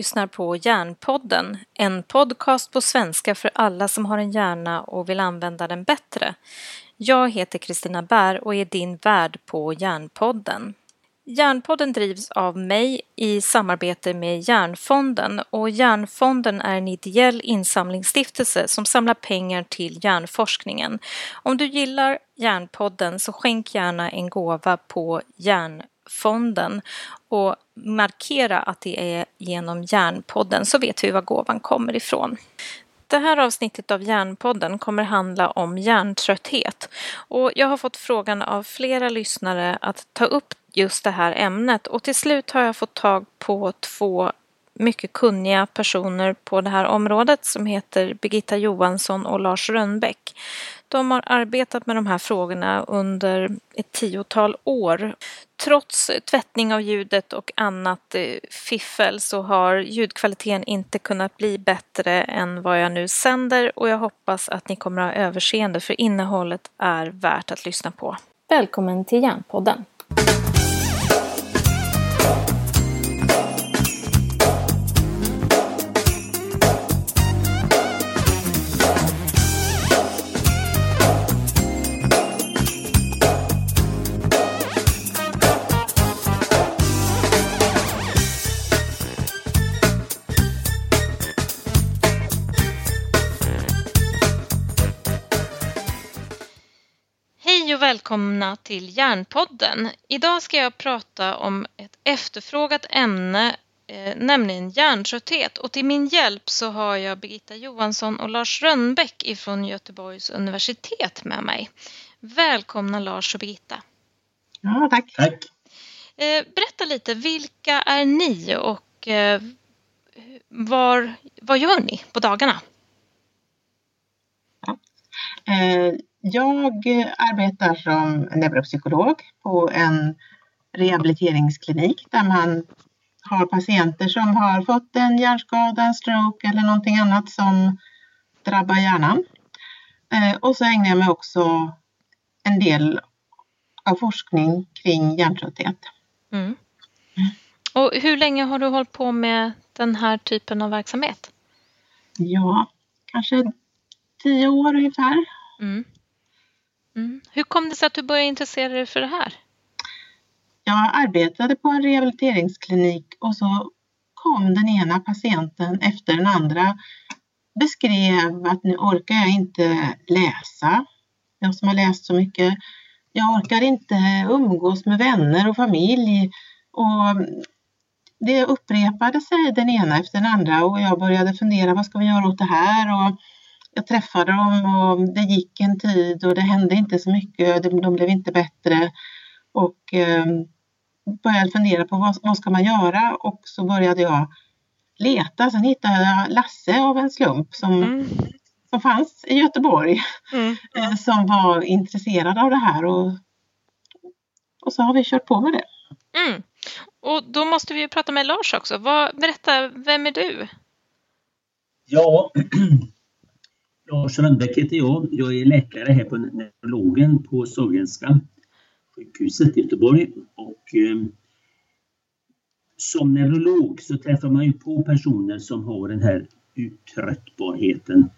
lyssnar på Hjärnpodden, en podcast på svenska för alla som har en hjärna och vill använda den bättre. Jag heter Kristina Bär och är din värd på Hjärnpodden. Hjärnpodden drivs av mig i samarbete med Hjärnfonden och Hjärnfonden är en ideell insamlingsstiftelse som samlar pengar till hjärnforskningen. Om du gillar Hjärnpodden så skänk gärna en gåva på Hjärnfonden och markera att det är genom Hjärnpodden så vet vi var gåvan kommer ifrån. Det här avsnittet av Hjärnpodden kommer handla om hjärntrötthet och jag har fått frågan av flera lyssnare att ta upp just det här ämnet och till slut har jag fått tag på två mycket kunniga personer på det här området som heter Birgitta Johansson och Lars Rönnbäck. De har arbetat med de här frågorna under ett tiotal år. Trots tvättning av ljudet och annat eh, fiffel så har ljudkvaliteten inte kunnat bli bättre än vad jag nu sänder och jag hoppas att ni kommer att ha överseende för innehållet är värt att lyssna på. Välkommen till Hjärnpodden! Välkomna till Hjärnpodden. Idag ska jag prata om ett efterfrågat ämne, eh, nämligen hjärntrötthet. Och till min hjälp så har jag Birgitta Johansson och Lars Rönnbäck ifrån Göteborgs universitet med mig. Välkomna Lars och Birgitta. Ja, tack. Tack. Eh, berätta lite, vilka är ni och eh, var, vad gör ni på dagarna? Ja. Jag arbetar som neuropsykolog på en rehabiliteringsklinik där man har patienter som har fått en hjärnskada, en stroke eller någonting annat som drabbar hjärnan. Eh, och så ägnar jag mig också en del av forskning kring hjärntrötthet. Mm. Och hur länge har du hållit på med den här typen av verksamhet? Ja, kanske tio år ungefär. Mm. Mm. Hur kom det sig att du började intressera dig för det här? Jag arbetade på en rehabiliteringsklinik och så kom den ena patienten efter den andra beskrev att nu orkar jag inte läsa. Jag som har läst så mycket. Jag orkar inte umgås med vänner och familj. Och det upprepade sig den ena efter den andra och jag började fundera vad ska vi göra åt det här? Och jag träffade dem och det gick en tid och det hände inte så mycket. De, blev inte bättre och eh, började fundera på vad, vad ska man göra och så började jag leta. Sen hittade jag Lasse av en slump som, mm. som fanns i Göteborg mm. eh, som var intresserad av det här och, och så har vi kört på med det. Mm. Och då måste vi ju prata med Lars också. Vad, berätta, vem är du? Ja, Lars Rönnbäck heter jag. Jag är läkare här på neurologen på Sahlgrenska sjukhuset i Göteborg. Och, eh, som neurolog så träffar man ju på personer som har den här uttröttbarheten.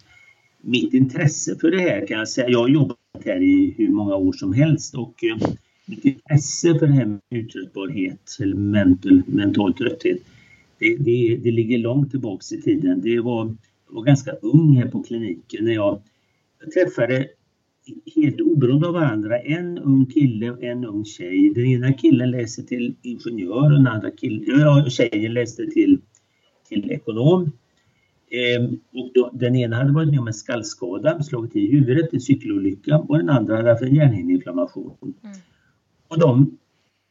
Mitt intresse för det här kan jag säga, jag har jobbat här i hur många år som helst och eh, mitt intresse för det här med uttröttbarhet eller mental, mental trötthet det, det, det ligger långt tillbaks i tiden. Det var var ganska ung här på kliniken när jag träffade helt oberoende av varandra en ung kille och en ung tjej. Den ena killen läste till ingenjör och den andra killen, ja, tjejen läste till, till ekonom. Ehm, och då, den ena hade varit med om en skallskada, slagit i huvudet, en cykelolycka och den andra hade haft en hjärnhinneinflammation. Mm. Och de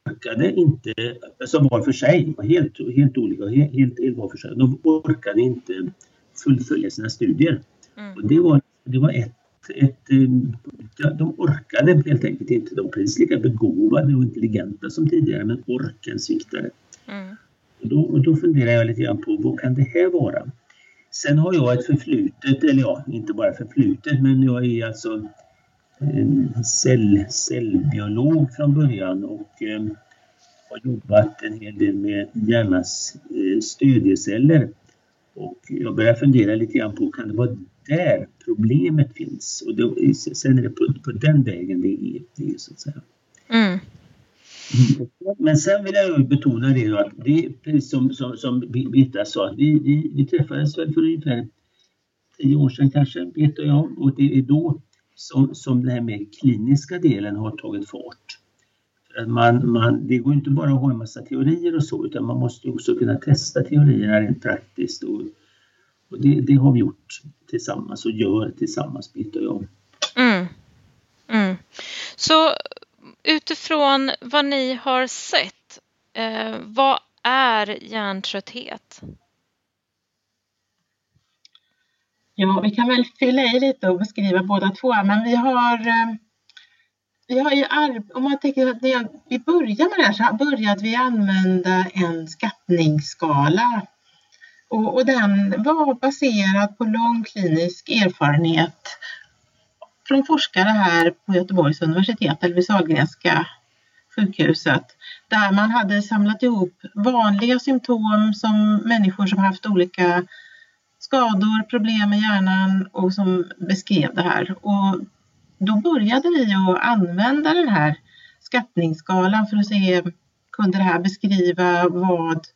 orkade inte, alltså var för sig, helt, helt olika, helt, helt var för sig, de orkade inte fullfölja sina studier. Mm. Och det var, det var ett, ett, eh, de orkade helt enkelt inte. De var precis lika begåvade och intelligenta som tidigare men orken sviktade. Mm. Och då, och då funderar jag lite grann på vad kan det här vara? Sen har jag ett förflutet, eller ja, inte bara förflutet, men jag är alltså cell, cellbiolog från början och eh, har jobbat en hel del med hjärnans eh, stödjeceller. Och jag börjar fundera lite grann på, kan det vara där problemet finns? Och då, sen är det på, på den vägen det är, det är så att säga. Mm. Men sen vill jag betona det då att det precis som, som, som Birgitta sa, att vi, vi, vi träffades väl för ungefär tio år sedan kanske, Birgitta och jag, och det är då som, som den här mer kliniska delen har tagit fart. Man, man, det går inte bara att ha en massa teorier och så, utan man måste också kunna testa teorierna rent praktiskt. Och, och det, det, har vi gjort tillsammans och gör tillsammans, Birgitta och jag. Mm. Mm. Så utifrån vad ni har sett, eh, vad är hjärntrötthet? Ja, vi kan väl fylla i lite och beskriva båda två, men vi har eh, vi har ju om man tänker att vi började med det här så började vi använda en skattningsskala och, och den var baserad på lång klinisk erfarenhet från forskare här på Göteborgs universitet, eller vid Sahlgrenska sjukhuset, där man hade samlat ihop vanliga symptom som människor som haft olika skador, problem med hjärnan och som beskrev det här. Och då började vi att använda den här skattningsskalan för att se, kunde det här beskriva vad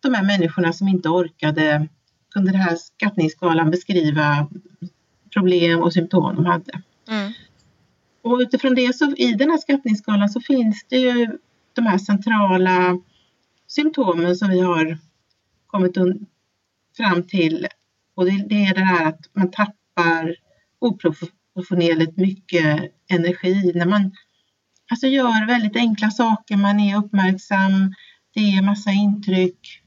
de här människorna som inte orkade, kunde den här skattningsskalan beskriva problem och symptom de hade. Mm. Och utifrån det så i den här skattningsskalan så finns det ju de här centrala symptomen som vi har kommit fram till. Och det, det är det här att man tappar oproportionerligt mycket energi när man alltså gör väldigt enkla saker, man är uppmärksam, det är massa intryck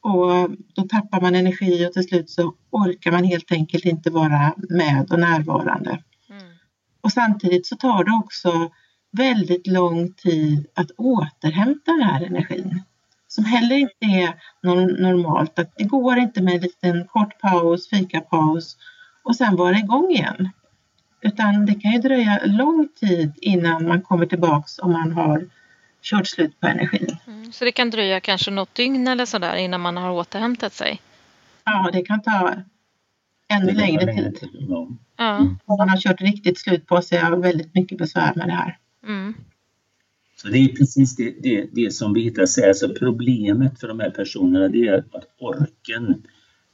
och då tappar man energi och till slut så orkar man helt enkelt inte vara med och närvarande. Mm. Och samtidigt så tar det också väldigt lång tid att återhämta den här energin. Som heller inte är normalt. Att det går inte med en liten kort paus, fikapaus och sen vara igång igen. Utan det kan ju dröja lång tid innan man kommer tillbaks om man har kört slut på energin. Mm, så det kan dröja kanske något dygn eller sådär innan man har återhämtat sig? Ja, det kan ta ännu längre tid. tid ja. Mm. Om man har kört riktigt slut på sig och väldigt mycket besvär med det här. Mm. Så det är precis det, det, det som Birgitta säger, alltså problemet för de här personerna det är att orken,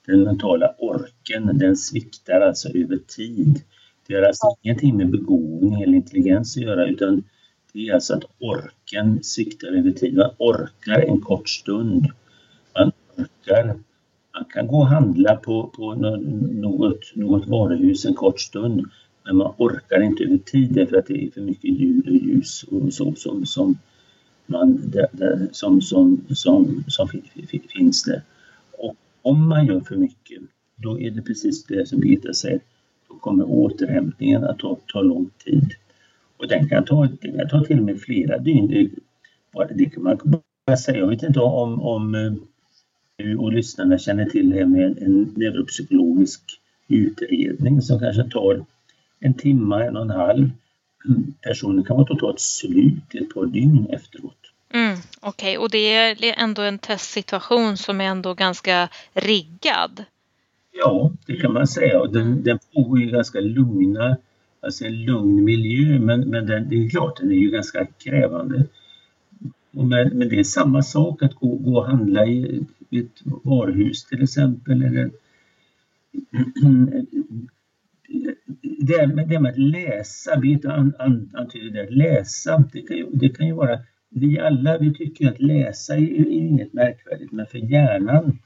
den mentala orken, den sviktar alltså över tid. Det har alltså ingenting med begåvning eller intelligens att göra utan det är alltså att orken sviktar över tid. Man orkar en kort stund. Man orkar, man kan gå och handla på, på något, något varuhus en kort stund men man orkar inte över tid därför att det är för mycket ljud och ljus och så som, som, man, där, där, som, som, som, som finns där. Och om man gör för mycket, då är det precis det som Birgitta säger, kommer återhämtningen att ta, ta lång tid. Och den kan ta, den kan ta till och med flera dygn. Det, det kan man bara säga. Jag vet inte om, om eh, du och lyssnarna känner till det här med en neuropsykologisk utredning som kanske tar en timme, en och en halv. Personen kan vara totalt slut i ett par dygn efteråt. Mm, Okej, okay. och det är ändå en testsituation som är ändå ganska riggad. Ja, det kan man säga. Och den, den pågår i ganska lugna, alltså en lugn miljö, men, men den, det är klart, den är ju ganska krävande. Men, men det är samma sak att gå, gå och handla i ett varuhus till exempel, eller det med, det med att läsa, Birgitta an, an, antyder det, att läsa, det kan, ju, det kan ju vara, vi alla vi tycker att läsa är, är inget märkvärdigt, men för hjärnan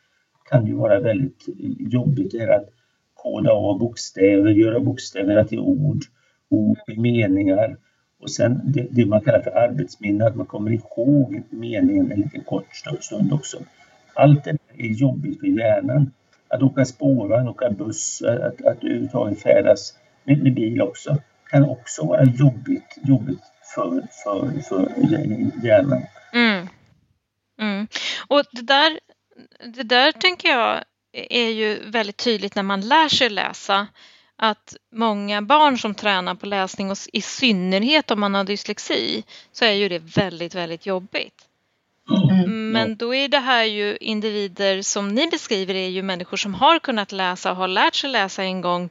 kan det ju vara väldigt jobbigt det här att koda av bokstäver, göra bokstäverna till ord, ord till meningar och sen det, det, man kallar för arbetsminne, att man kommer ihåg meningen en liten kort stund också. Allt det är jobbigt för hjärnan. Att åka spårvagn, åka buss, att, att överhuvudtaget färdas med, med bil också kan också vara jobbigt, jobbigt för, för, för hjärnan. Mm. Mm. Och det där, det där tänker jag är ju väldigt tydligt när man lär sig läsa att många barn som tränar på läsning och i synnerhet om man har dyslexi så är ju det väldigt, väldigt jobbigt. Mm. Men då är det här ju individer som ni beskriver är ju människor som har kunnat läsa och har lärt sig läsa en gång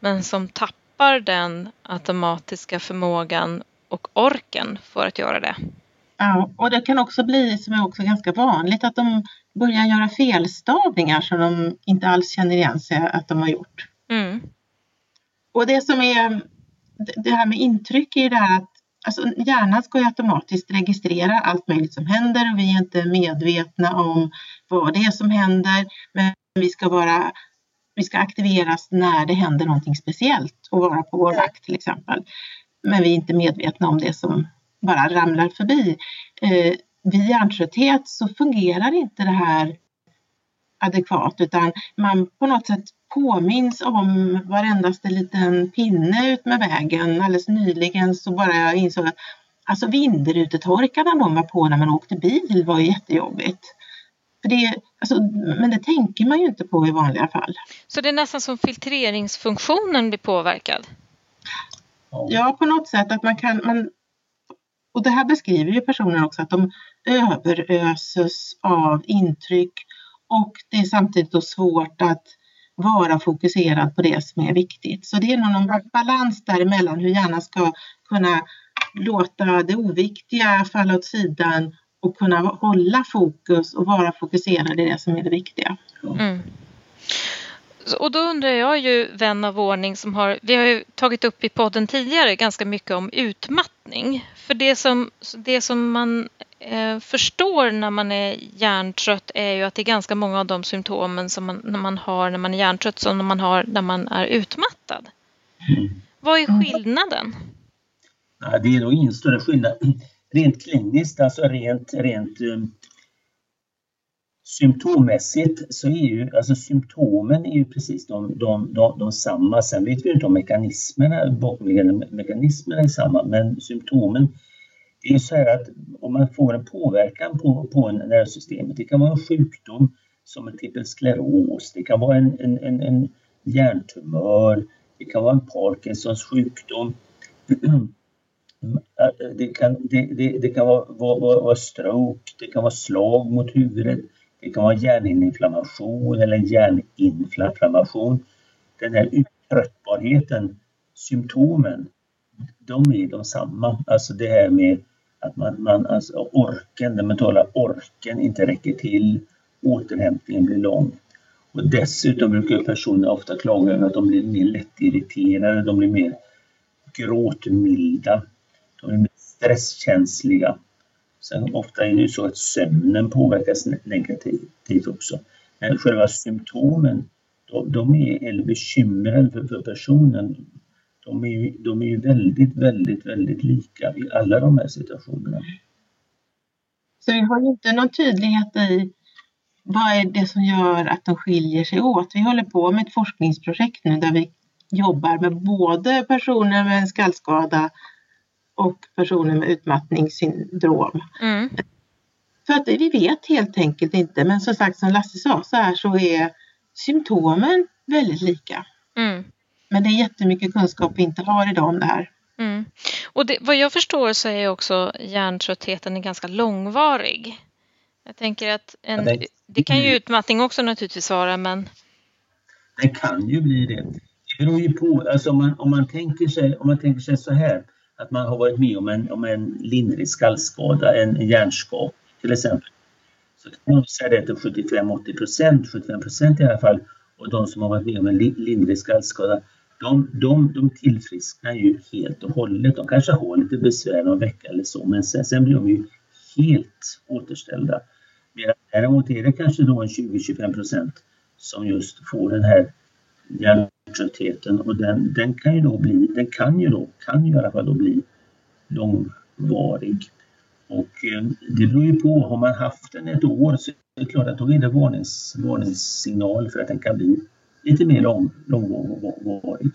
men som tappar den automatiska förmågan och orken för att göra det. Ja, och det kan också bli, som är också ganska vanligt, att de börjar göra felstavningar som de inte alls känner igen sig att de har gjort. Mm. Och det som är det här med intryck är ju det här att alltså, hjärnan ska ju automatiskt registrera allt möjligt som händer och vi är inte medvetna om vad det är som händer. Men vi ska vara vi ska aktiveras när det händer någonting speciellt och vara på vår vakt till exempel. Men vi är inte medvetna om det som bara ramlar förbi. Eh, vid hjärntrötthet så fungerar inte det här adekvat utan man på något sätt påminns om varendaste liten pinne ut med vägen. Alldeles nyligen så bara jag insåg att alltså vindrutetorkarna de var på när man åkte bil var jättejobbigt. För det, alltså, men det tänker man ju inte på i vanliga fall. Så det är nästan som filtreringsfunktionen blir påverkad? Ja, på något sätt att man kan, man, och det här beskriver ju personen också att de överöses av intryck och det är samtidigt då svårt att vara fokuserad på det som är viktigt. Så det är nog någon balans däremellan hur hjärnan ska kunna låta det oviktiga falla åt sidan och kunna hålla fokus och vara fokuserad i det som är det viktiga. Mm. Och då undrar jag ju, vän av ordning, som har, vi har ju tagit upp i podden tidigare ganska mycket om utmattning. För det som, det som man eh, förstår när man är hjärntrött är ju att det är ganska många av de symptomen som man, när man har när man är hjärntrött som när man har när man är utmattad. Mm. Vad är skillnaden? Ja, det är nog ingen större skillnad. Rent kliniskt, alltså rent, rent eh, symptommässigt så är ju alltså symptomen är ju precis de, de, de, de samma. Sen vet vi inte om mekanismerna, bakomliggande mekanismerna är samma, men symptomen det är så här att om man får en påverkan på, på nervsystemet, det kan vara en sjukdom som en typ skleros, det kan vara en, en, en, en hjärntumör, det kan vara en Parkinsons sjukdom. Det kan, det, det, det kan vara, vara, vara stroke, det kan vara slag mot huvudet, det kan vara hjärninflammation eller hjärninflammation. Den här uttröttbarheten, symptomen, de är de samma. Alltså det här med att man, man alltså orken, den mentala orken inte räcker till, återhämtningen blir lång. Och dessutom brukar personer ofta klaga över att de blir mer lättirriterade, de blir mer gråtmilda, de blir mer stresskänsliga. Sen ofta är det ju så att sömnen påverkas negativt också. Men själva symptomen, de, de är, eller bekymren för, för personen, de är, ju, de är ju väldigt, väldigt, väldigt lika i alla de här situationerna. Så vi har inte någon tydlighet i vad är det som gör att de skiljer sig åt? Vi håller på med ett forskningsprojekt nu där vi jobbar med både personer med en skallskada och personer med utmattningssyndrom. Mm. För att vi vet helt enkelt inte, men som sagt som Lasse sa så här så är symptomen väldigt lika. Mm. Men det är jättemycket kunskap vi inte har idag om det här. Mm. Och det, vad jag förstår så är också hjärntröttheten ganska långvarig. Jag tänker att en, ja, det, det, kan ju utmattning också naturligtvis vara, men... Det kan ju bli det. Det beror ju på, alltså om man, om man, tänker, sig, om man tänker sig så här, att man har varit med om en, om en lindrig skallskada, en hjärnskak till exempel. Så kan man säga det till 75-80 procent, 75 procent i alla fall, och de som har varit med om en lindrig skallskada, de, de, de tillfrisknar ju helt och hållet. De kanske har lite besvär någon vecka eller så, men sen, sen blir de ju helt återställda. Medan däremot är det kanske då en 20-25 procent som just får den här hjärntröttheten och den, den kan ju då bli, den kan ju då, kan ju i alla fall då bli långvarig. Och eh, det beror ju på, har man haft den ett år så är det klart att då är det varnings, varningssignal för att den kan bli lite mer lång, långvarig.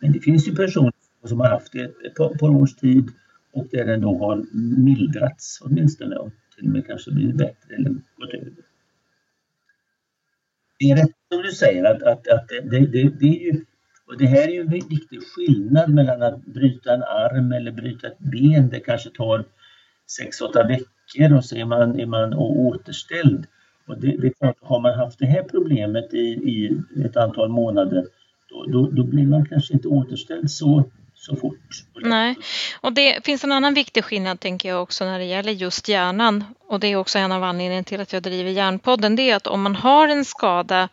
Men det finns ju personer som har haft det ett par, par års tid och där den då har mildrats åtminstone och till och med kanske blivit bättre eller gått över. Det är rätt som du säger att, att, att det, det, det, är ju och det här är ju en viktig skillnad mellan att bryta en arm eller bryta ett ben. Det kanske tar 6-8 veckor och så är man, är man återställd. Och det, det är klart, har man haft det här problemet i, i ett antal månader då, då, då blir man kanske inte återställd så så fort. Nej, och det finns en annan viktig skillnad tänker jag också när det gäller just hjärnan och det är också en av anledningarna till att jag driver Hjärnpodden. Det är att om man har en skada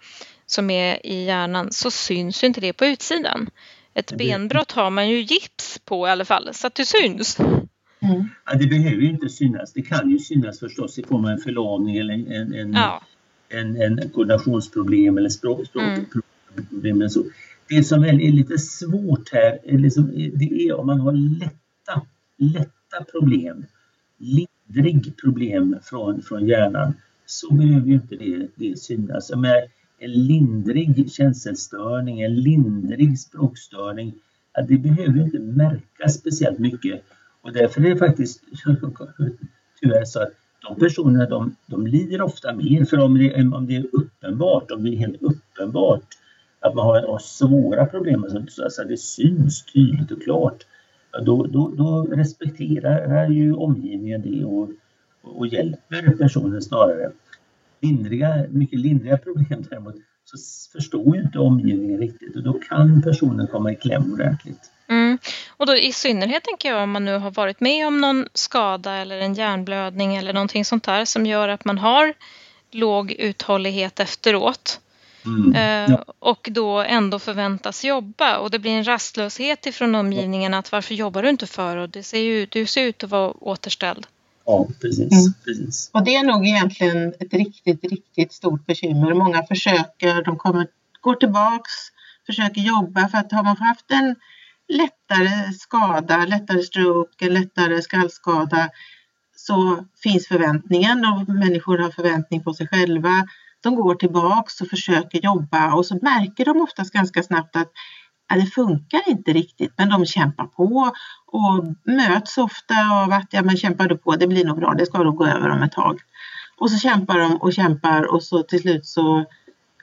som är i hjärnan så syns inte det på utsidan. Ett det... benbrott har man ju gips på i alla fall så att det syns. Mm. Ja, det behöver ju inte synas. Det kan ju synas förstås i form av en förlamning eller en, en, ja. en, en koordinationsproblem eller språkproblem. Mm. Så det som är lite svårt här är liksom, det är om man har lätta, lätta problem, lindrig problem från, från hjärnan så behöver ju inte det, det synas. Med en lindrig känselstörning, en lindrig språkstörning, det behöver inte märkas speciellt mycket. Och därför är det faktiskt tyvärr så att de personerna de, de lider ofta mer för om det, om det är uppenbart, om det är helt uppenbart att man har, svåra problem, alltså, det syns tydligt och klart, då, då, då respekterar ju omgivningen det och, och hjälper personen snarare. Lindriga, mycket lindriga problem däremot så förstår ju inte omgivningen riktigt och då kan personen komma i kläm ordentligt. Mm. Och då i synnerhet tänker jag om man nu har varit med om någon skada eller en hjärnblödning eller någonting sånt där som gör att man har låg uthållighet efteråt. Mm. Eh, ja. Och då ändå förväntas jobba och det blir en rastlöshet ifrån omgivningen att varför jobbar du inte för och det ser ju, du ser ut att vara återställd. Ja, precis, mm. precis. Och det är nog egentligen ett riktigt, riktigt stort bekymmer. Många försöker, de kommer, går tillbaks, försöker jobba för att har man haft en lättare skada, lättare stroke, lättare skallskada så finns förväntningen och människor har förväntning på sig själva de går tillbaks och försöker jobba och så märker de oftast ganska snabbt att ja, det funkar inte riktigt men de kämpar på och möts ofta av att ja men kämpar du på det blir nog bra, det ska nog gå över om ett tag. Och så kämpar de och kämpar och så till slut så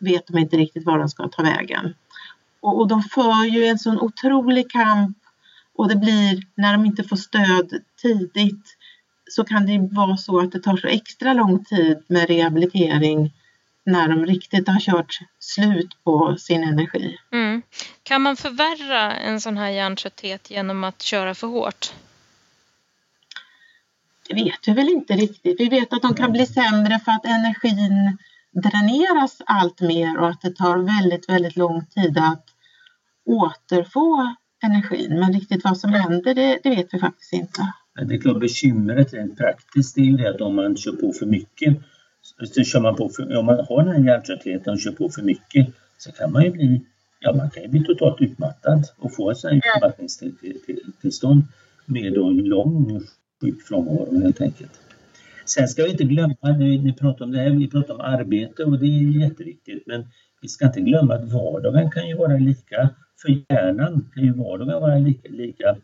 vet de inte riktigt var de ska ta vägen. Och, och de för ju en sån otrolig kamp och det blir när de inte får stöd tidigt så kan det vara så att det tar så extra lång tid med rehabilitering när de riktigt har kört slut på sin energi. Mm. Kan man förvärra en sån här hjärntrötthet genom att köra för hårt? Det vet vi väl inte riktigt. Vi vet att de kan bli sämre för att energin dräneras allt mer och att det tar väldigt, väldigt lång tid att återfå energin. Men riktigt vad som händer, det, det vet vi faktiskt inte. Det är klart bekymret rent praktiskt är ju det att om man kör på för mycket så kör man på för, om man har den här hjärntröttheten och kör på för mycket så kan man ju bli, ja man kan ju bli totalt utmattad och få ett sådant utmattningstillstånd med då en lång sjukfrånvaro helt enkelt. Sen ska vi inte glömma, ni pratar om det här, vi pratar om arbete och det är jätteviktigt men vi ska inte glömma att vardagen kan ju vara lika, för hjärnan kan ju vardagen vara lika, lika,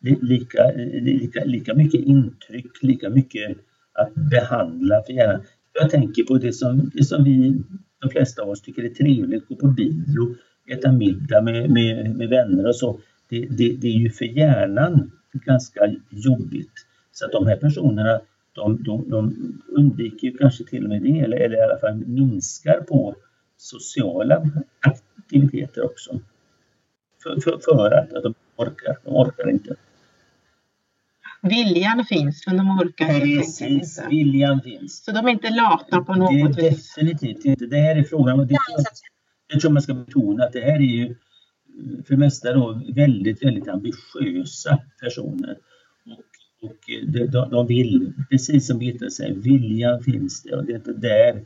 lika, lika, lika mycket intryck, lika mycket att behandla för hjärnan jag tänker på det som, det som vi, de flesta av oss tycker är trevligt, gå på bio, äta middag med, med, med vänner och så. Det, det, det, är ju för hjärnan ganska jobbigt. Så att de här personerna de, de, de undviker kanske till och med det eller, eller i alla fall minskar på sociala aktiviteter också. För, för, för att, att de orkar, de orkar inte. Viljan finns men de orkar Precis, inte. viljan finns. Så de är inte lata på något det är vis? Definitivt inte. Det här är frågan, och det, jag tror man ska betona att det här är ju för det mesta då väldigt, väldigt ambitiösa personer. Och, och de, de vill, precis som Birgitta säger, viljan finns det och det är inte där,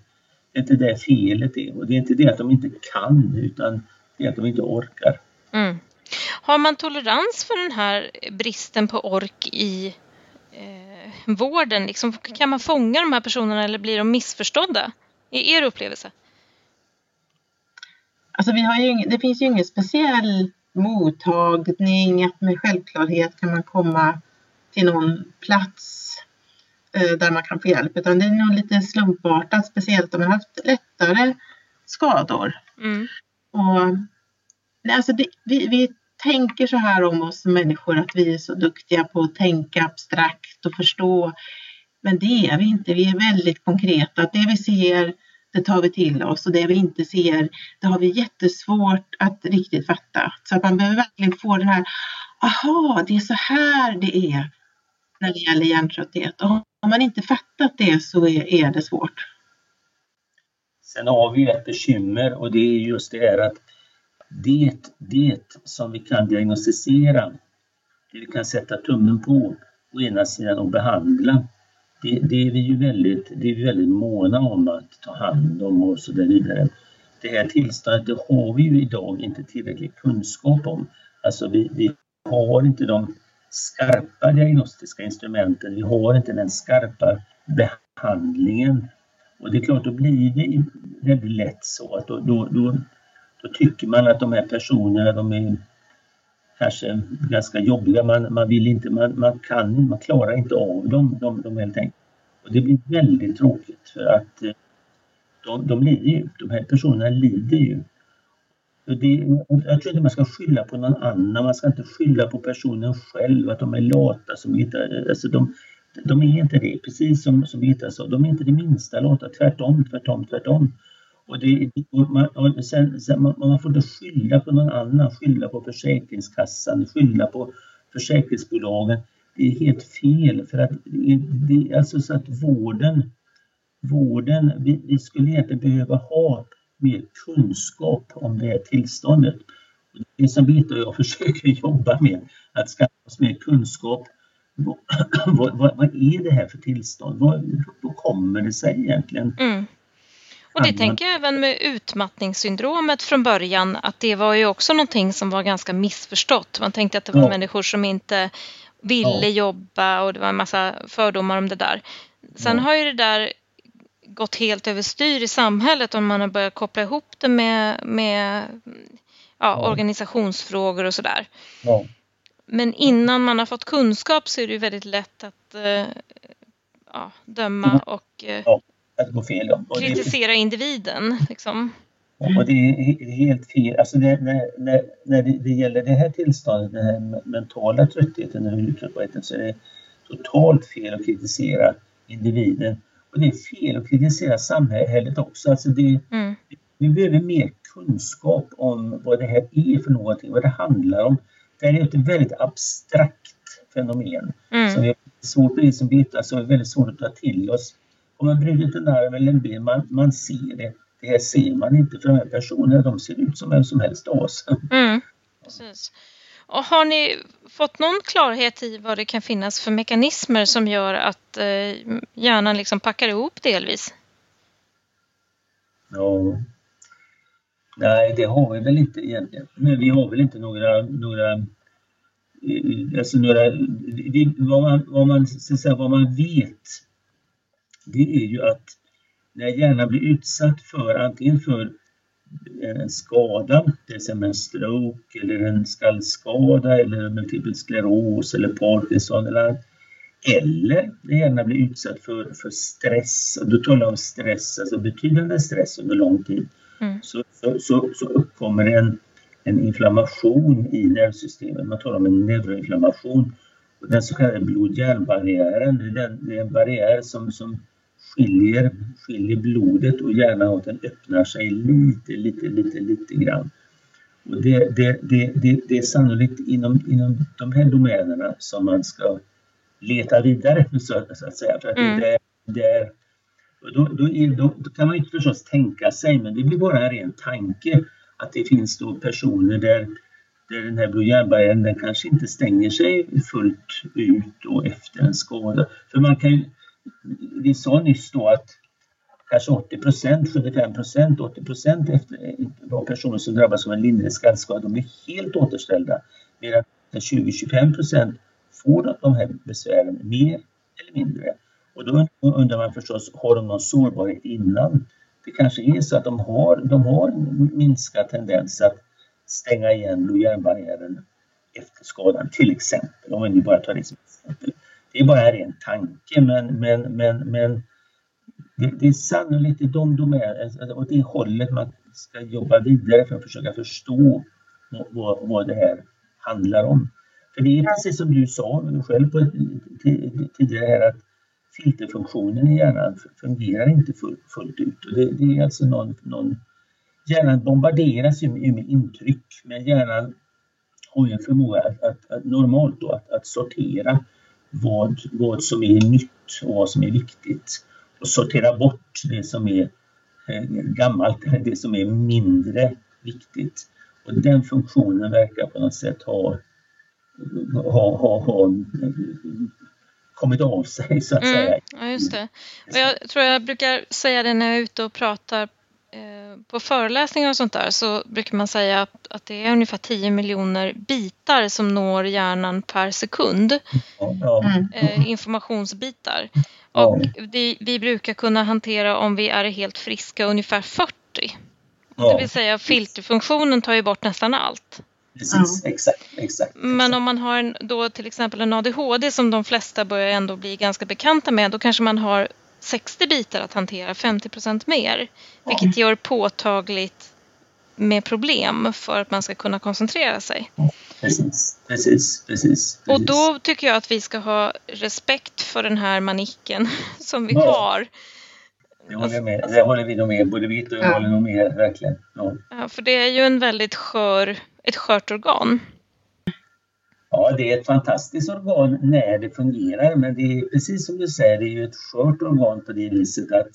det är inte där felet är. Och det är inte det att de inte kan utan det är att de inte orkar. Mm. Har man tolerans för den här bristen på ork i eh, vården? Liksom, kan man fånga de här personerna eller blir de missförstådda? I er upplevelse? Alltså vi har ju, det finns ju ingen speciell mottagning, att med självklarhet kan man komma till någon plats eh, där man kan få hjälp, utan det är nog lite slumpartat, speciellt om man har haft lättare skador. Mm. Och, nej, alltså det, vi, vi tänker så här om oss människor att vi är så duktiga på att tänka abstrakt och förstå Men det är vi inte. Vi är väldigt konkreta. Det vi ser, det tar vi till oss och det vi inte ser, det har vi jättesvårt att riktigt fatta. Så att man behöver verkligen få den här, aha, det är så här det är när det gäller hjärntrötthet. Och har man inte fattat det så är, är det svårt. Sen har vi ju ett bekymmer och det är just det här att det, det som vi kan diagnostisera, det vi kan sätta tummen på, å ena sidan och behandla, det, det, är vi ju väldigt, det är vi väldigt måna om att ta hand om och så där vidare. Det här tillståndet det har vi ju idag inte tillräcklig kunskap om. Alltså vi, vi har inte de skarpa diagnostiska instrumenten, vi har inte den skarpa behandlingen. Och det är klart, då blir det väldigt lätt så att då, då, då, då tycker man att de här personerna, de är kanske ganska jobbiga. Man, man vill inte, man, man kan man klarar inte av dem, de, de helt enkelt. Och det blir väldigt tråkigt för att eh, de, de lider ju. De här personerna lider ju. Det, jag tror inte man ska skylla på någon annan, man ska inte skylla på personen själv, att de är lata som inte, alltså de, de är inte det, precis som, som Birgitta sa, de är inte det minsta lata, tvärtom, tvärtom, tvärtom. Och det, man, och sen, sen, man, man, får inte skylla på någon annan, skylla på Försäkringskassan, skylla på försäkringsbolagen. Det är helt fel för att det, det är alltså så att vården, vården vi, vi skulle egentligen behöva ha mer kunskap om det här tillståndet. Det som Birgitta och jag försöker jobba med, att skaffa oss mer kunskap. Vad, vad, vad, är det här för tillstånd? Vad, vad kommer det sig egentligen? Mm. Och det tänker jag även med utmattningssyndromet från början att det var ju också någonting som var ganska missförstått. Man tänkte att det var ja. människor som inte ville ja. jobba och det var en massa fördomar om det där. Sen ja. har ju det där gått helt överstyr i samhället om man har börjat koppla ihop det med, med ja, organisationsfrågor och sådär. Men innan man har fått kunskap så är det ju väldigt lätt att eh, döma mm. och eh, att det går fel. Och Kritisera det, individen liksom. Och det är helt fel. Alltså det, när, när, när det, det, gäller det här tillståndet, den här mentala tröttheten eller uttröttbarheten så är det totalt fel att kritisera individen. Och det är fel att kritisera samhället också. Alltså det, mm. Vi behöver mer kunskap om vad det här är för någonting, vad det handlar om. Det här är ett väldigt abstrakt fenomen mm. som är svårt, precis som Birgitta alltså är väldigt svårt att ta till oss om man brutit en arm eller en ben, man, man ser det. Det här ser man inte för de här personerna, de ser ut som vem som helst av oss. Mm, precis. Och har ni fått någon klarhet i vad det kan finnas för mekanismer som gör att eh, hjärnan liksom packar ihop delvis? Ja, nej det har vi väl inte egentligen. Men vi har väl inte några, några eh, alltså några, vad man, vad man, så säga, vad man vet det är ju att när hjärnan blir utsatt för antingen för en skada, till exempel en stroke eller en skallskada eller multipel skleros eller Parkinson eller eller när hjärnan blir utsatt för, för stress, och då talar jag om stress, alltså betydande stress under lång tid, mm. så, så, så, så, uppkommer en, en inflammation i nervsystemet. Man talar om en neuroinflammation. Och den så kallade blod-hjärnbarriären, det, det är en barriär som, som skiljer, skiljer blodet och hjärnan åt. Den öppnar sig lite, lite, lite, lite grann. Och det, det, det, det, det är sannolikt inom, inom de här domänerna som man ska leta vidare så, så att säga. För att mm. det, det då, då, är, då, då, kan man ju förstås tänka sig, men det blir bara en ren tanke, att det finns då personer där, där den här den kanske inte stänger sig fullt ut och efter en skada. För man kan vi sa nyss då att kanske 80 procent, 75 procent, 80 procent eh, av personer som drabbas av en lindrig skallskada, de blir helt återställda. Medan 20-25 procent får de här besvären mer eller mindre. Och då undrar man förstås, har de någon sårbarhet innan? Det kanske är så att de har, de har en minskad tendens att stänga igen blod-hjärnbarriären efter skadan, till exempel, om vi nu bara tar det som exempel. Det är bara en tanke men, men, men, men det, det är sannolikt i de domäner, alltså, åt det hållet man ska jobba vidare för att försöka förstå vad, vad det här handlar om. För det är precis som du sa själv på, tidigare här att filterfunktionen i hjärnan fungerar inte fullt ut. Och det, det är alltså någon, någon Hjärnan bombarderas ju med, med intryck men hjärnan har ju en förmåga att, att, att normalt då, att, att, sortera vad, vad som är nytt och vad som är viktigt och sortera bort det som är eh, gammalt det som är mindre viktigt. Och den funktionen verkar på något sätt ha, ha, ha, ha kommit av sig så att mm, säga. Ja, just det. Och jag tror jag brukar säga det när jag är ute och pratar eh, på föreläsningar och sånt där så brukar man säga att, det är ungefär 10 miljoner bitar som når hjärnan per sekund. Mm. Eh, informationsbitar. Och vi, vi brukar kunna hantera om vi är helt friska ungefär 40. Det vill säga filterfunktionen tar ju bort nästan allt. Precis, mm. exakt, exakt, Men om man har en, då till exempel en ADHD som de flesta börjar ändå bli ganska bekanta med, då kanske man har 60 bitar att hantera, 50 procent mer. Vilket gör påtagligt med problem för att man ska kunna koncentrera sig. Precis, precis, precis. Och då tycker jag att vi ska ha respekt för den här manicken som vi ja. har. Det håller, jag med. det håller vi nog med, både vi och jag håller nog med, verkligen. Ja. ja. för det är ju en väldigt skör, ett skört organ. Ja, det är ett fantastiskt organ när det fungerar, men det är precis som du säger, det är ju ett skört organ på det viset att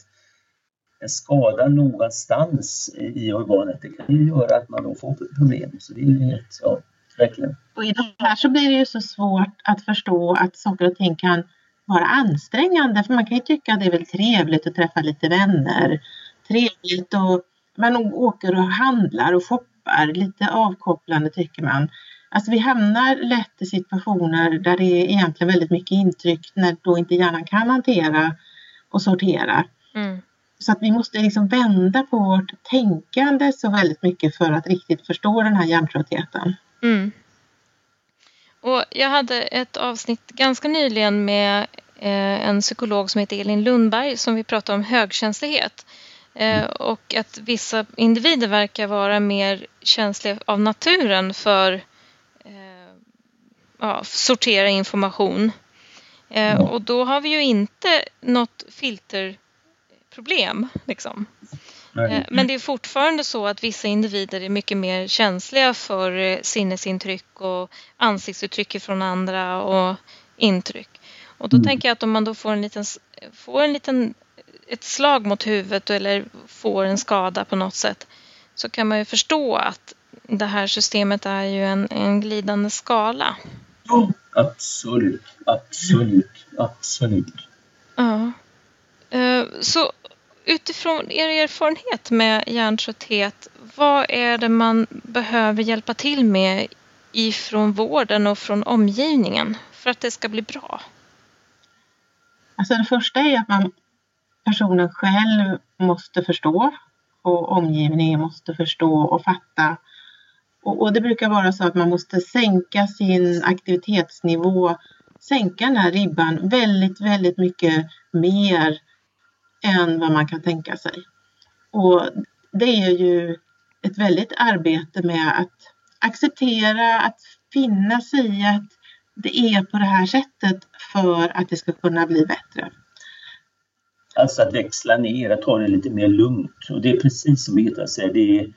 en skada någonstans i organet, det kan ju göra att man då får problem. Så det är ju helt, ja, verkligen. Och i det här så blir det ju så svårt att förstå att saker och ting kan vara ansträngande, för man kan ju tycka att det är väl trevligt att träffa lite vänner, trevligt och man åker och handlar och shoppar, lite avkopplande tycker man. Alltså vi hamnar lätt i situationer där det är egentligen väldigt mycket intryck när då inte hjärnan kan hantera och sortera. Mm. Så att vi måste liksom vända på vårt tänkande så väldigt mycket för att riktigt förstå den här hjärntröttheten. Mm. Och jag hade ett avsnitt ganska nyligen med eh, en psykolog som heter Elin Lundberg som vi pratade om högkänslighet. Eh, och att vissa individer verkar vara mer känsliga av naturen för ja, sortera information. Eh, och då har vi ju inte något filterproblem. Liksom. Eh, men det är fortfarande så att vissa individer är mycket mer känsliga för eh, sinnesintryck och ansiktsuttryck från andra och intryck. Och då mm. tänker jag att om man då får en liten, får en liten ett slag mot huvudet eller får en skada på något sätt så kan man ju förstå att det här systemet är ju en, en glidande skala. Absolut, absolut, absolut. Ja. Eh, så utifrån er erfarenhet med hjärntrötthet, vad är det man behöver hjälpa till med ifrån vården och från omgivningen för att det ska bli bra? Alltså det första är att man, personen själv måste förstå och omgivningen måste förstå och fatta och, och, det brukar vara så att man måste sänka sin aktivitetsnivå, sänka den här ribban väldigt, väldigt mycket mer än vad man kan tänka sig. Och det är ju ett väldigt arbete med att acceptera, att finna sig i att det är på det här sättet för att det ska kunna bli bättre. Alltså att växla ner, att ta det lite mer lugnt. Och det är precis som Birgitta säger, det är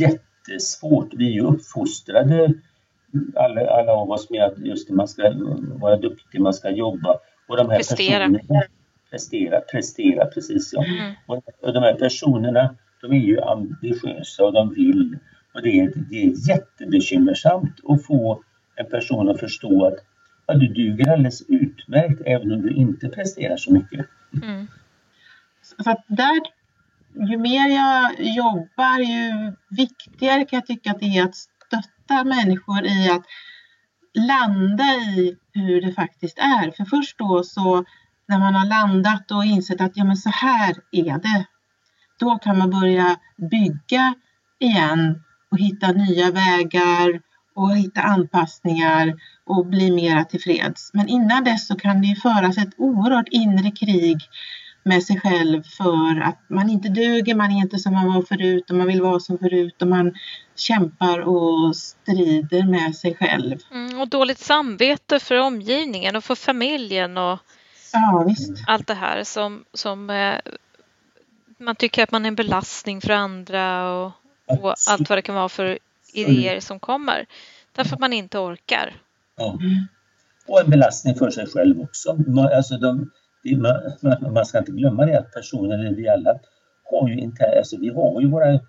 jätte jättesvårt. Vi är ju uppfostrade alla, alla av oss med att just man ska vara duktig, man ska jobba. Och de här prestera. Personerna, prestera, prestera, precis ja. Mm. Och, och de här personerna, de är ju ambitiösa och de vill. Och det är, det är jättebekymmersamt att få en person att förstå att ja, du duger alldeles utmärkt även om du inte presterar så mycket. Mm. Så att där ju mer jag jobbar, ju viktigare kan jag tycka att det är att stötta människor i att landa i hur det faktiskt är. För först då så när man har landat och insett att ja men så här är det. Då kan man börja bygga igen och hitta nya vägar och hitta anpassningar och bli mera tillfreds. Men innan dess så kan det föras ett oerhört inre krig med sig själv för att man inte duger, man är inte som man var förut och man vill vara som förut och man kämpar och strider med sig själv. Mm, och dåligt samvete för omgivningen och för familjen och Ja, visst. Allt det här som, som eh, man tycker att man är en belastning för andra och, och allt vad det kan vara för idéer som kommer. Därför att man inte orkar. Ja. Och en belastning för sig själv också. Alltså de, man ska inte glömma det att personer, eller vi alla, har ju inte, alltså vi har ju våra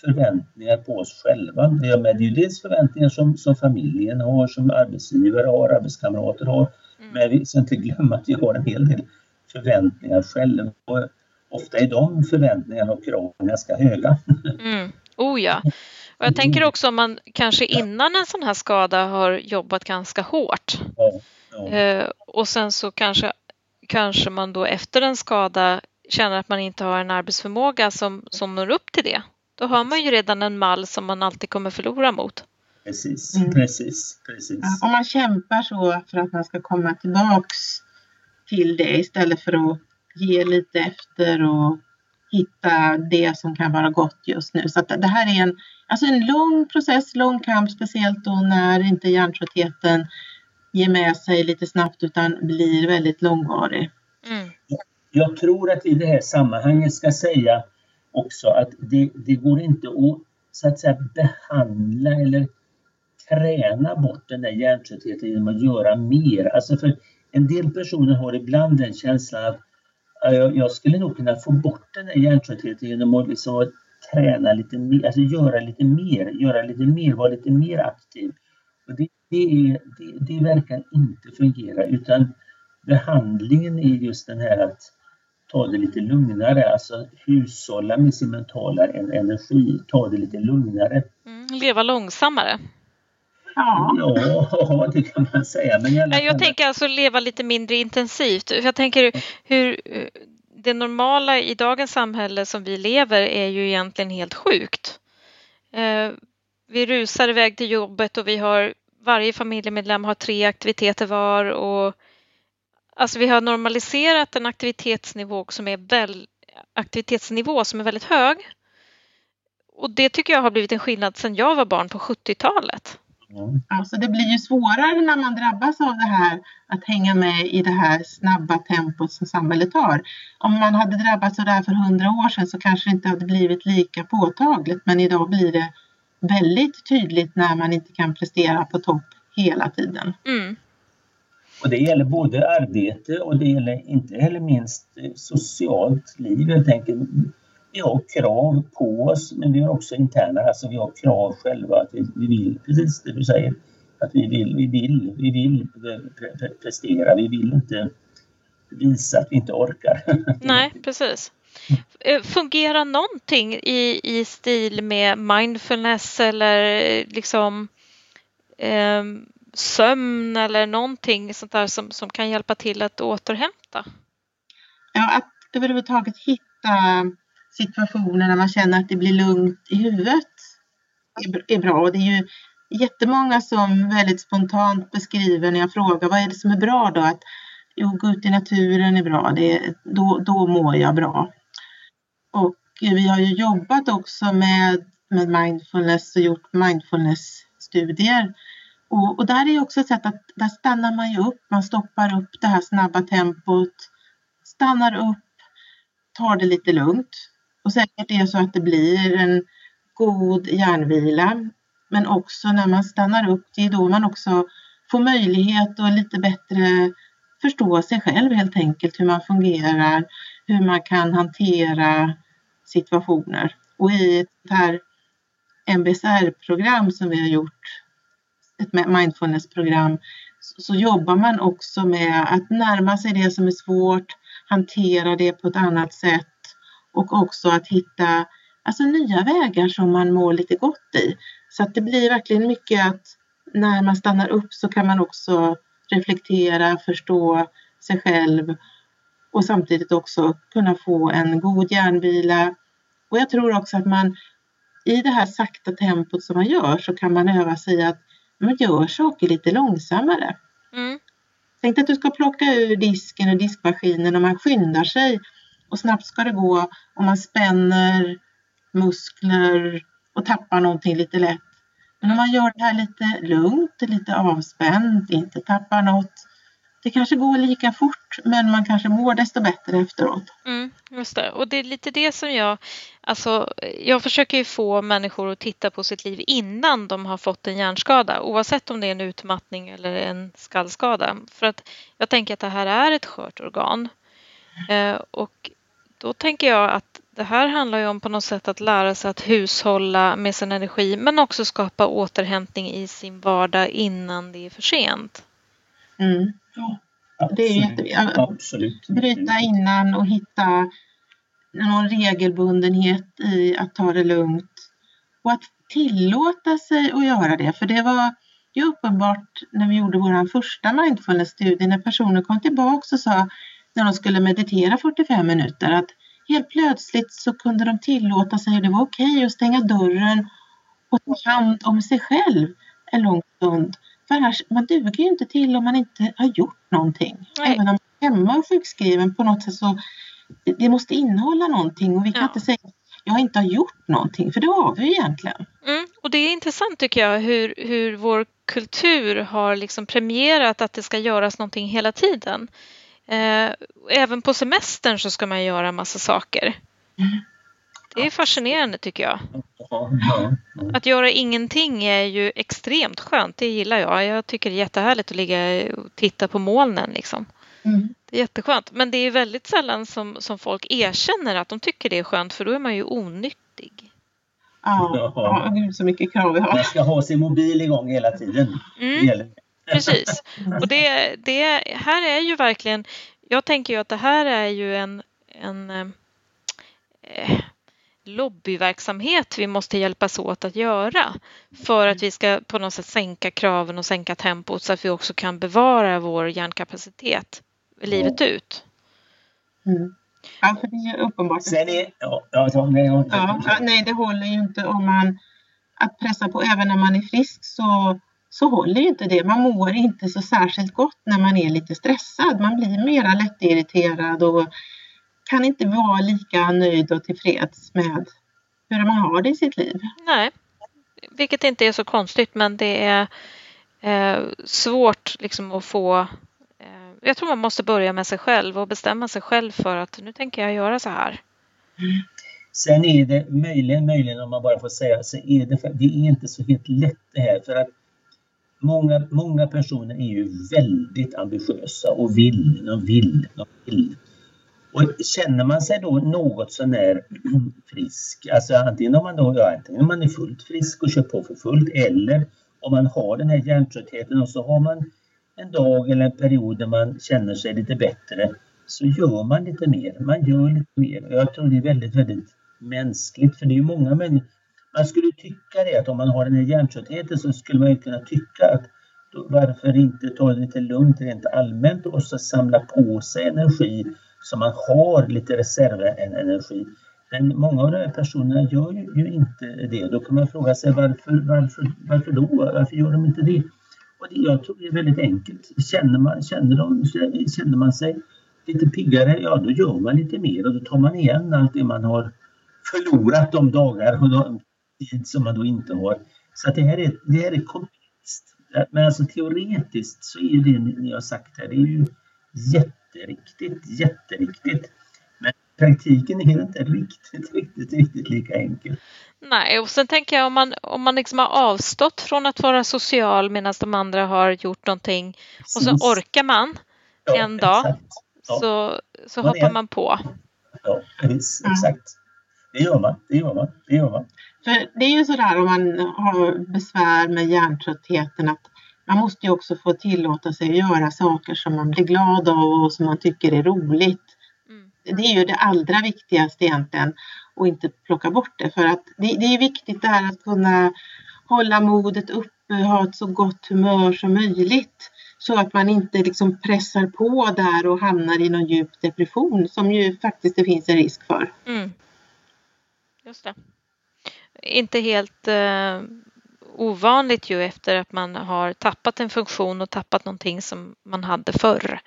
förväntningar på oss själva. Det är ju dels förväntningar som, som familjen har, som arbetsgivare har, arbetskamrater har. Mm. Men vi ska inte glömma att vi har en hel del förväntningar själva. Och ofta är de förväntningarna och kraven ganska höga. Mm. Oh ja. Och jag tänker också om man kanske innan en sån här skada har jobbat ganska hårt. Ja, ja. Eh, och sen så kanske, kanske man då efter en skada känner att man inte har en arbetsförmåga som, som når upp till det. Då har man ju redan en mall som man alltid kommer förlora mot. Precis, mm. precis, precis. Ja, om man kämpar så för att man ska komma tillbaks till det istället för att ge lite efter och hitta det som kan vara gott just nu. Så det här är en, alltså en lång process, lång kamp, speciellt då när inte hjärntröttheten ger med sig lite snabbt utan blir väldigt långvarig. Mm. Jag tror att vi i det här sammanhanget ska säga också att det, det går inte att så att säga behandla eller träna bort den där hjärntröttheten genom att göra mer. Alltså för en del personer har ibland den känslan att jag, jag skulle nog kunna få bort den där hjärntröttheten genom att liksom träna lite mer, alltså göra lite mer, göra lite mer, vara lite mer aktiv. Det, är, det, det verkar inte fungera utan behandlingen är just den här att ta det lite lugnare, alltså hushålla med sin mentala energi, ta det lite lugnare. Mm, leva långsammare. Ja. ja, det kan man säga. Men jag, jag tänker alltså leva lite mindre intensivt. Jag tänker hur det normala i dagens samhälle som vi lever är ju egentligen helt sjukt. Eh, vi rusar iväg till jobbet och vi har varje familjemedlem har tre aktiviteter var och Alltså vi har normaliserat en aktivitetsnivå som är, väl, aktivitetsnivå som är väldigt hög. Och det tycker jag har blivit en skillnad sedan jag var barn på 70-talet. Mm. Alltså det blir ju svårare när man drabbas av det här att hänga med i det här snabba tempot som samhället har. Om man hade drabbats av det här för hundra år sedan så kanske det inte hade blivit lika påtagligt men idag blir det väldigt tydligt när man inte kan prestera på topp hela tiden. Mm. Och det gäller både arbete och det gäller inte heller minst socialt liv helt enkelt. Vi har krav på oss men vi har också interna, alltså vi har krav själva att vi, vi vill, precis det du säger, att vi vill, vi vill, vi vill prestera, vi vill inte visa att vi inte orkar. Nej, precis. Eh, fungerar någonting i, i stil med mindfulness eller eh, liksom eh, sömn eller någonting sånt där som, som kan hjälpa till att återhämta? Ja, att överhuvudtaget hitta situationer när man känner att det blir lugnt i huvudet är, bra. Och det är ju jättemånga som väldigt spontant beskriver när jag frågar vad är det som är bra då? Att jo, gå ut i naturen är bra, det, då, då mår jag bra. Och eh, vi har ju jobbat också med, med mindfulness och gjort mindfulness-studier och, och, där är också ett sätt att där stannar man ju upp, man stoppar upp det här snabba tempot, stannar upp, tar det lite lugnt. Och säkert är det så att det blir en god hjärnvila. Men också när man stannar upp, det är då man också får möjlighet och lite bättre förstå sig själv helt enkelt, hur man fungerar, hur man kan hantera situationer. Och i ett här MBSR-program som vi har gjort ett mindfulnessprogram så jobbar man också med att närma sig det som är svårt, hantera det på ett annat sätt och också att hitta alltså, nya vägar som man mår lite gott i. Så att det blir verkligen mycket att när man stannar upp så kan man också reflektera, förstå sig själv och samtidigt också kunna få en god hjärnvila. Och jag tror också att man i det här sakta tempot som man gör så kan man öva sig att man gör saker lite långsammare. Mm. Tänk att du ska plocka ur disken och diskmaskinen och man skyndar sig och snabbt ska det gå och man spänner muskler och tappar någonting lite lätt. Men om man gör det här lite lugnt, lite avspänt, inte tappar något, det kanske går lika fort men man kanske mår desto bättre efteråt. Mm, just det. Och det är lite det som jag... Alltså, jag försöker ju få människor att titta på sitt liv innan de har fått en hjärnskada oavsett om det är en utmattning eller en skallskada. För att jag tänker att det här är ett skört organ. Eh, och då tänker jag att det här handlar ju om på något sätt att lära sig att hushålla med sin energi men också skapa återhämtning i sin vardag innan det är för sent. Mm. Ja, Det är jätteviktigt. Absolut. Bryta innan och hitta någon regelbundenhet i att ta det lugnt. Och att tillåta sig att göra det. För det var ju uppenbart när vi gjorde vår första mindfulness-studie när personer kom tillbaka och sa när de skulle meditera 45 minuter att helt plötsligt så kunde de tillåta sig, det var okej okay, att stänga dörren och ta hand om sig själv en lång stund. Här, man duger ju inte till om man inte har gjort någonting. Nej. Även om man är hemma och sjukskriven på något sätt så det, det måste innehålla någonting och vi kan Ja. inte säga att jag inte har gjort någonting för det har vi ju egentligen. Mm, och det är intressant tycker jag hur, hur vår kultur har liksom premierat att det ska göras någonting hela tiden. Eh, även på semestern så ska man göra massa saker. Mm. Det är fascinerande tycker jag. Ja, ja, ja. Att göra ingenting är ju extremt skönt, det gillar jag. Jag tycker det är jättehärligt att ligga och titta på molnen. Liksom. Mm. Det är jätteskönt. Men det är väldigt sällan som, som folk erkänner att de tycker det är skönt för då är man ju onyttig. Ja, gud så mycket krav vi har. Man ska ha sin mobil igång hela tiden. Mm. Precis. Och det, det här är ju verkligen, jag tänker ju att det här är ju en, en eh, lobbyverksamhet vi måste hjälpas åt att göra för att vi ska på något sätt sänka kraven och sänka tempot så att vi också kan bevara vår hjärnkapacitet livet ut. Mm. Ja, för det är ju uppenbart. Sen är... Ja, ja, ja, nej, ja, nej, det håller ju inte om man att pressa på även när man är frisk så, så håller ju inte det. Man mår inte så särskilt gott när man är lite stressad. Man blir mera lättirriterad och kan inte vara lika nöjd och tillfreds med hur man har det i sitt liv. Nej, vilket inte är så konstigt men det är eh, svårt liksom att få eh, jag tror man måste börja med sig själv och bestämma sig själv för att nu tänker jag göra så här. Sen är det möjligen, möjligen om man bara får säga, så är det, det är inte så helt lätt det här för att många, många personer är ju väldigt ambitiösa och vill, de vill, de vill. Och känner man sig då något sånär frisk, alltså antingen om man då, ja, antingen om man är fullt frisk och kör på för fullt eller om man har den här hjärntröttheten och så har man en dag eller en period där man känner sig lite bättre så gör man lite mer. Man gör lite mer. Och jag tror det är väldigt, väldigt mänskligt för det är ju många människor. Man skulle tycka det att om man har den här hjärntröttheten så skulle man ju kunna tycka att då, varför inte ta det lite lugnt rent allmänt och så samla på sig energi så man har lite reservenergi. Men många av de här personerna gör ju, ju inte det. Då kan man fråga sig varför, varför, varför då? Varför gör de inte det? Och det, jag tror det är väldigt enkelt. Känner man, känner, de, känner man sig lite piggare, ja då gör man lite mer och då tar man igen allt det man har förlorat de dagar och de tid som man då inte har. Så att det här är, det här är komplext. Men alltså teoretiskt så är det ni har sagt här, det är ju jätteriktigt, jätteriktigt. Men praktiken är inte riktigt, riktigt, riktigt lika enkelt. Nej, och sen tänker jag om man, om man liksom har avstått från att vara social medan de andra har gjort någonting och så orkar man Ja, en dag. Ja. så, så Man hoppar är- man på. Ja, precis, Ja. exakt. Det gör man, det gör man, det gör man. För det är ju sådär om man har besvär med hjärntröttheten att man måste ju också få tillåta sig att göra saker som man blir glad av och som man tycker är roligt. Mm. Det är ju det allra viktigaste egentligen och inte plocka bort det för att det, det är viktigt det här att kunna hålla modet uppe, ha ett så gott humör som möjligt så att man inte liksom pressar på där och hamnar i någon djup depression som ju faktiskt det finns en risk för. Mm. Just det. Inte helt eh, ovanligt ju efter att man har tappat en funktion och tappat någonting som man hade förr.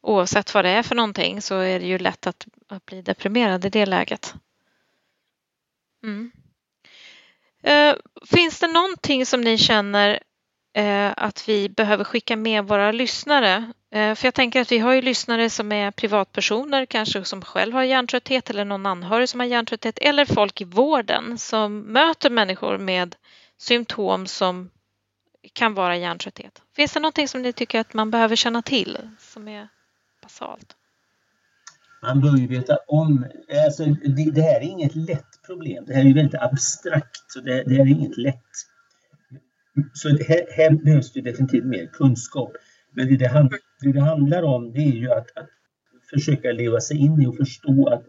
Oavsett vad det är för någonting så är det ju lätt att, att bli deprimerad i det läget. Mm. Eh, finns det någonting som ni känner eh, att vi behöver skicka med våra lyssnare Eh, för jag tänker att vi har ju lyssnare som är privatpersoner, kanske som själv har hjärntrötthet eller någon anhörig som har hjärntrötthet eller folk i vården som möter människor med symptom som kan vara hjärntrötthet. Finns det någonting som ni tycker att man behöver känna till som är basalt? Man bör ju veta om, alltså det, det här är inget lätt problem. Det här är ju väldigt abstrakt, så det, det här är inget lätt. Så här, här behövs det definitivt mer kunskap. Men det det, hand, det det, handlar om det är ju att, att försöka leva sig in i och förstå att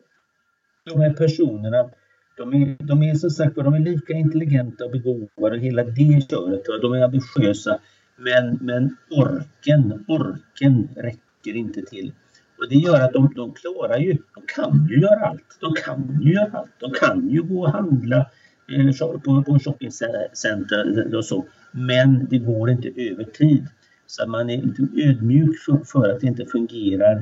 de här personerna de är, de är som sagt de är lika intelligenta och begåvade och hela det köret. De är ambitiösa men, men orken, orken räcker inte till. Och det gör att de, de klarar ju, de kan ju göra allt. De kan ju göra allt. De kan ju gå och handla eh, på, på shoppingcenter och så. Men det går inte över tid. Så man är ödmjuk för, för att det inte fungerar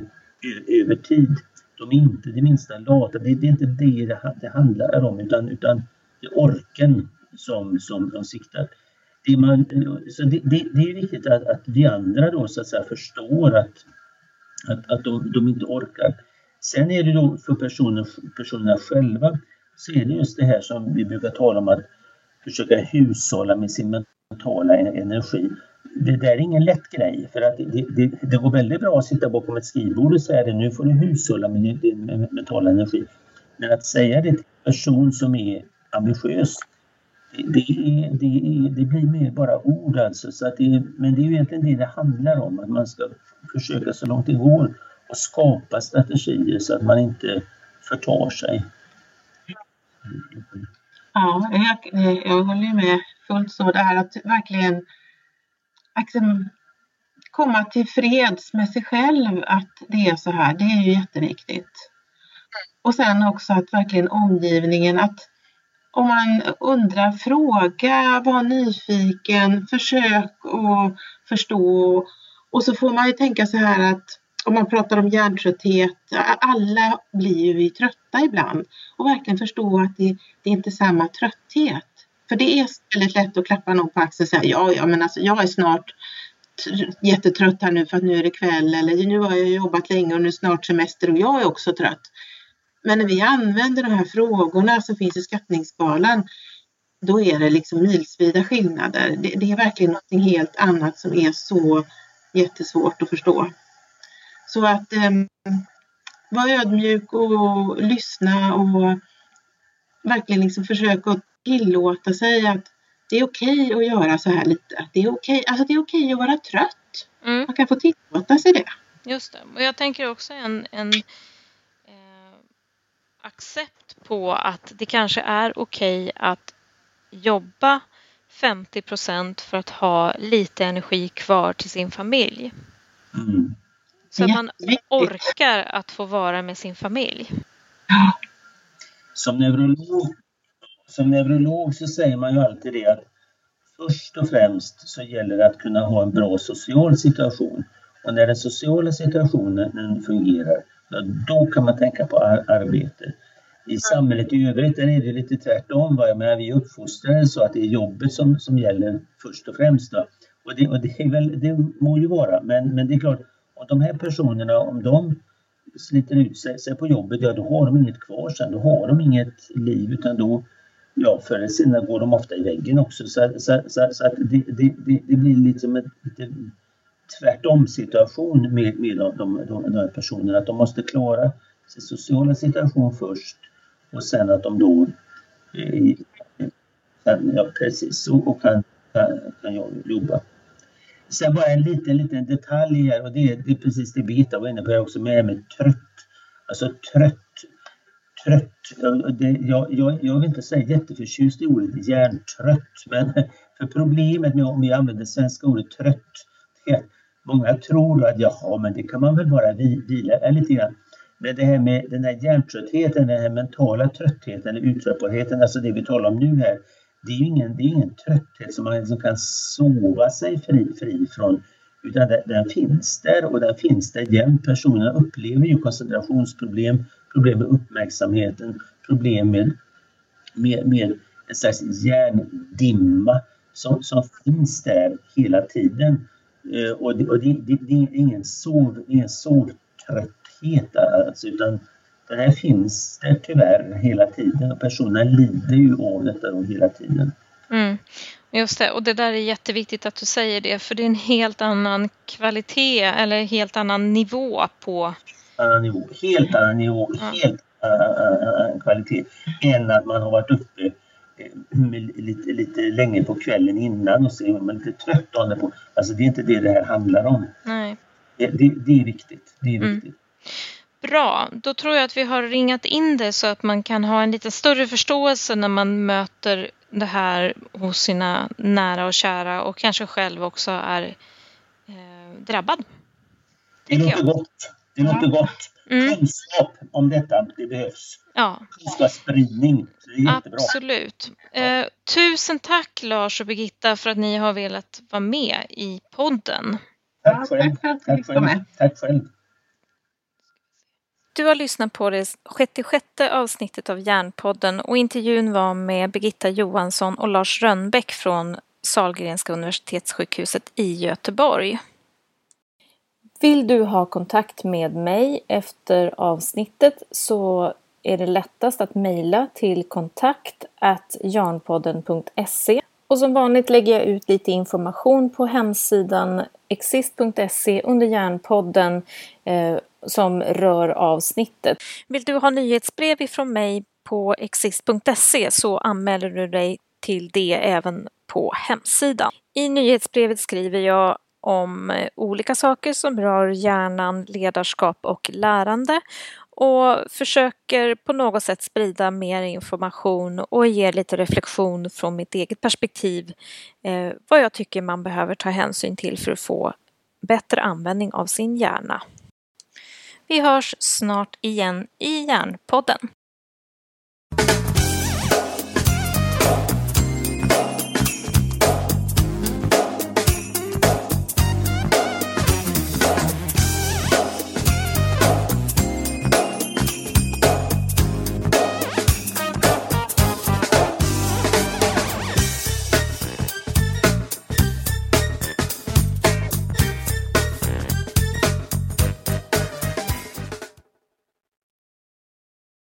över tid. De är inte det minsta lata. Det, det är inte det det handlar om utan, utan det är orken som, som de siktar. Det, man, så det, det, det är viktigt att, att vi andra då så att säga förstår att, att, att de, de inte orkar. Sen är det då för personer, personerna själva så är det just det här som vi brukar tala om att försöka hushålla med sin mentala e- energi det där är ingen lätt grej för att det, det, det, går väldigt bra att sitta bakom ett skrivbord och säga det nu får du hushålla med din mentala energi. Men att säga det till en person som är ambitiös det, det, det, det blir mer bara ord alltså. Så att det, men det är ju egentligen det det handlar om, att man ska försöka så långt det går och skapa strategier så att man inte förtar sig. Ja, jag, jag håller med fullt så. Det här att verkligen liksom, komma till freds med sig själv att det är så här, det är ju jätteviktigt. Och sen också att verkligen omgivningen, att om man undrar, fråga, var nyfiken, försök att förstå. Och så får man ju tänka så här att om man pratar om hjärntrötthet, alla blir ju trötta ibland. Och verkligen förstå att det, det är inte samma trötthet. För det är väldigt lätt att klappa någon på axeln och säga ja, ja, men alltså jag är snart jättetrött här nu för att nu är det kväll eller nu har jag jobbat länge och nu är snart semester och jag är också trött. Men när vi använder de här frågorna som finns i skattningsskalan då är det liksom milsvida skillnader. Det, det är verkligen något helt annat som är så jättesvårt att förstå. Så att eh, vara ödmjuk och lyssna och verkligen liksom försöka tillåta sig att det är okej okay att göra så här lite. Det är okej, okay, alltså det är okej okay att vara trött. Mm. Man kan få tillåta sig det. Just det. Och jag tänker också en, en eh, accept på att det kanske är okej att jobba 50 procent för att ha lite energi kvar till sin familj. Mm. Så att man orkar att få vara med sin familj. Som neurolog som neurolog så säger man ju alltid det att först och främst så gäller det att kunna ha en bra social situation. Och när den sociala situationen fungerar, då kan man tänka på arbete. I samhället i övrigt är det lite tvärtom. Va? Jag vi är uppfostrade så att det är jobbet som, som gäller först och främst. Va? Och, det, och det, är väl, det må ju vara, men, men det är klart, om de här personerna, om de sliter ut sig, sig på jobbet, ja då har de inget kvar sen. Då har de inget liv utan då, ja, förr eller senare går de ofta i väggen också. Så, så, så, så att det, det, det, det blir liksom en lite tvärtom situation med, med de, de, de, de här personerna. Att de måste klara sin sociala situation först och sen att de då eh, ja, precis, och, och kan, kan, kan jobba. Sen bara en liten, liten detalj här och det är, det är precis det Birgitta var inne på också med, med trött. Alltså trött trött. Det, jag, jag, jag vill inte säga jätteförtjust i ordet hjärntrött, men för problemet med om vi använder svenska ordet trött, är att många tror att jaha, men det kan man väl bara vila lite grann. Men det här med den här hjärntröttheten, den här mentala tröttheten eller uttröttbarheten, alltså det vi talar om nu här, det är ju ingen, det är ingen trötthet som man liksom kan sova sig fri, fri från, utan den, den finns där och den finns där jämt. Personerna upplever ju koncentrationsproblem, problem med uppmärksamheten, problem med, med, med en slags hjärndimma som, som finns där hela tiden. Eh, och det, och det, det, det är ingen, sov, ingen sovtrötthet alltså, utan det här finns där tyvärr hela tiden och personerna lider ju av detta då hela tiden. Mm. Just det, och det där är jätteviktigt att du säger det för det är en helt annan kvalitet eller helt annan nivå på... Annan nivå, helt annan nivå, ja. helt annan kvalitet än att man har varit uppe lite, lite länge på kvällen innan och så är man lite trött det. På. Alltså det är inte det det här handlar om. Nej. Det, det, det är viktigt. Det är mm. viktigt. Mm. Bra, då tror jag att vi har ringat in det så att man kan ha en lite större förståelse när man möter det här hos sina nära och kära och kanske själv också är eh, drabbad. Det låter gott. Det låter gott. Mm. Kunskap om detta, det behövs. Ja. Kunskapsspridning, det är jättebra. Absolut. Eh, tusen tack Lars och Birgitta för att ni har velat vara med i podden. Tack själv. Tack själv. Tack själv. Du har lyssnat på det 66 avsnittet av Järnpodden och intervjun var med Birgitta Johansson och Lars Rönnbäck från Salgrenska universitetssjukhuset i Göteborg. Vill du ha kontakt med mig efter avsnittet så är det lättast att mejla till kontakt jarnpodden.se och som vanligt lägger jag ut lite information på hemsidan exist.se under Järnpodden eh, som rör avsnittet. Vill du ha nyhetsbrev ifrån mig på exist.se så anmäler du dig till det även på hemsidan. I nyhetsbrevet skriver jag om eh, olika saker som rör hjärnan, ledarskap och lärande och försöker på något sätt sprida mer information och ge lite reflektion från mitt eget perspektiv eh, vad jag tycker man behöver ta hänsyn till för att få bättre användning av sin hjärna. Vi hörs snart igen i Hjärnpodden.